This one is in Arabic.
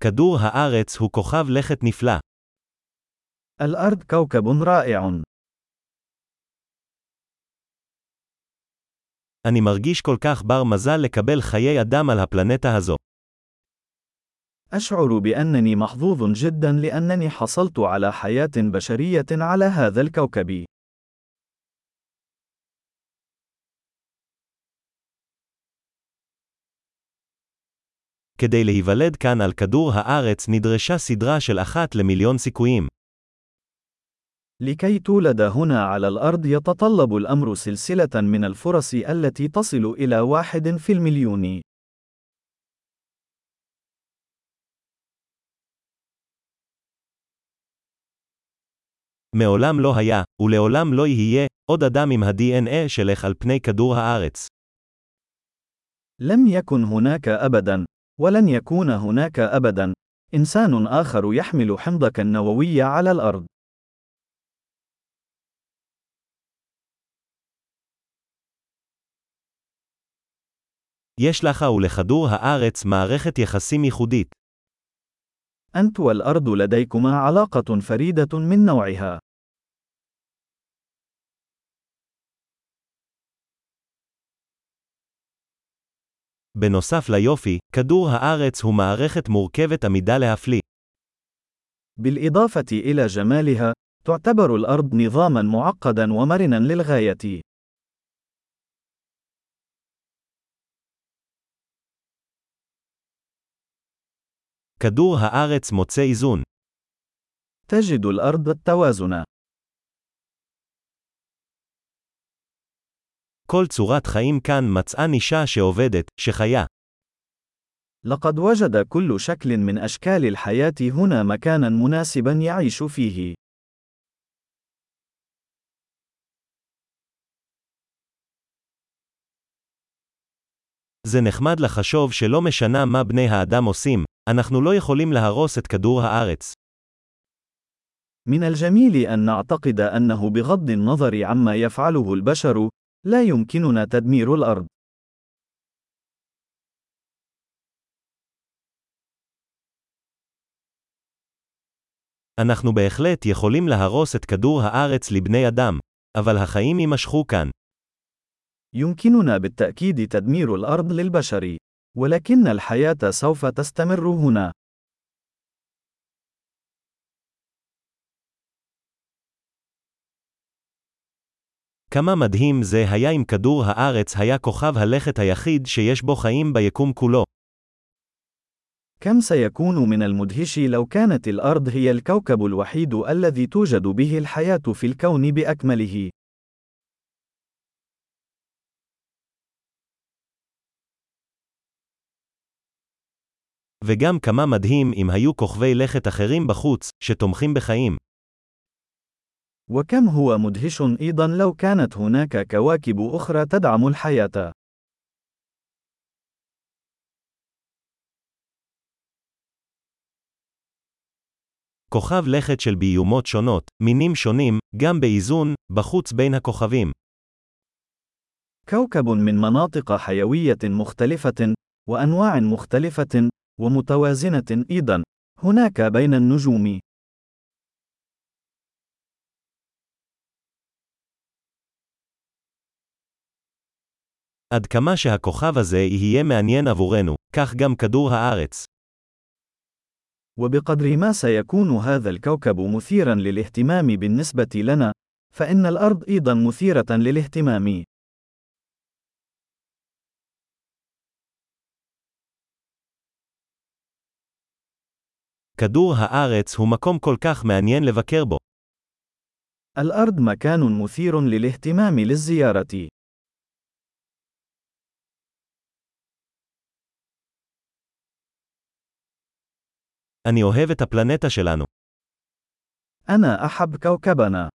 כדור הארץ הוא כוכב לכת נפלא. الأرض كوكب رائع. אני מרגיש כל כך בר מזל לקבל חיי אדם על הפלנטה הזו. أشعر بأنني محظوظ جدا لأنني حصلت على حياة بشرية على هذا الكوكب. כדי להיוולד כאן על כדור הארץ נדרשה סדרה של אחת למיליון סיכויים. لكي تولد هنا على الأرض يتطلب الأمر سلسلة من الفرص التي تصل إلى واحد في المليون. מעולם לא היה, ולעולם לא יהיה, עוד אדם עם ה-DNA שלך על פני כדור הארץ. لم يكن هناك أبدا، ولن يكون هناك أبدا، إنسان آخر يحمل حمضك النووي على الأرض. יש לך ולכדור הארץ מערכת יחסים ייחודית. أنت والأرض لديكما علاقة فريدة من نوعها. בנוסף ליופי, כדור הארץ הוא מערכת מורכבת עמידה להפליא. بالإضافة إلى جمالها، تعتبر الأرض نظامًا معقدًا ومرنًا للغاية. כדור הארץ מוצא איזון. تجد الأرض التوازن. כל צורת חיים כאן מצאה נישה שעובדת, שחיה. لقد وجد كل شكل من أشكال الحياة هنا مكانا مناسبا يعيش فيه. זה נחמד לחשוב שלא משנה מה בני האדם עושים, אנחנו לא יכולים להרוס את כדור הארץ. من الجميل أن نعتقد أنه بغض النظر عما يفعله البشر، لا يمكننا تدمير الأرض. אנחנו בהחלט יכולים להרוס את כדור הארץ לבני אדם, אבל החיים יימשכו כאן. يمكننا بالتأكيد تدمير الأرض للبشر، ولكن الحياة سوف تستمر هنا. כמה מדהים זה היה אם כדור הארץ היה כוכב הלכת היחיד שיש בו חיים ביקום כולו. كم سيكون من المدهش لو كانت الأرض هي الكوكب الوحيد الذي توجد به الحياة في الكون بأكمله. וגם כמה מדהים אם היו כוכבי לכת אחרים בחוץ, שתומכים בחיים. وكم هو مدهش أيضا لو كانت هناك كواكب أخرى تدعم الحياة. כוכב לכת של ביומות שונות, מינים שונים, גם באיזון, בחוץ בין הכוכבים. كوكب من مناطق حيوية مختلفة، وأنواع مختلفة، ومتوازنة أيضا، هناك بين النجوم. עד כמה שהכוכב הזה יהיה מעניין עבורנו, כך גם כדור הארץ. وبقدر ما سيكون هذا الكوكب مثيرا للاهتمام بالنسبة لنا، فإن الأرض أيضا مثيرة للاهتمام. כדור הארץ הוא מקום כל כך מעניין לבקר בו. الأرض مكان مثير للاهتمام للزيارة. אני אוהב את הפלנטה שלנו. أنا أحب كوكبنا.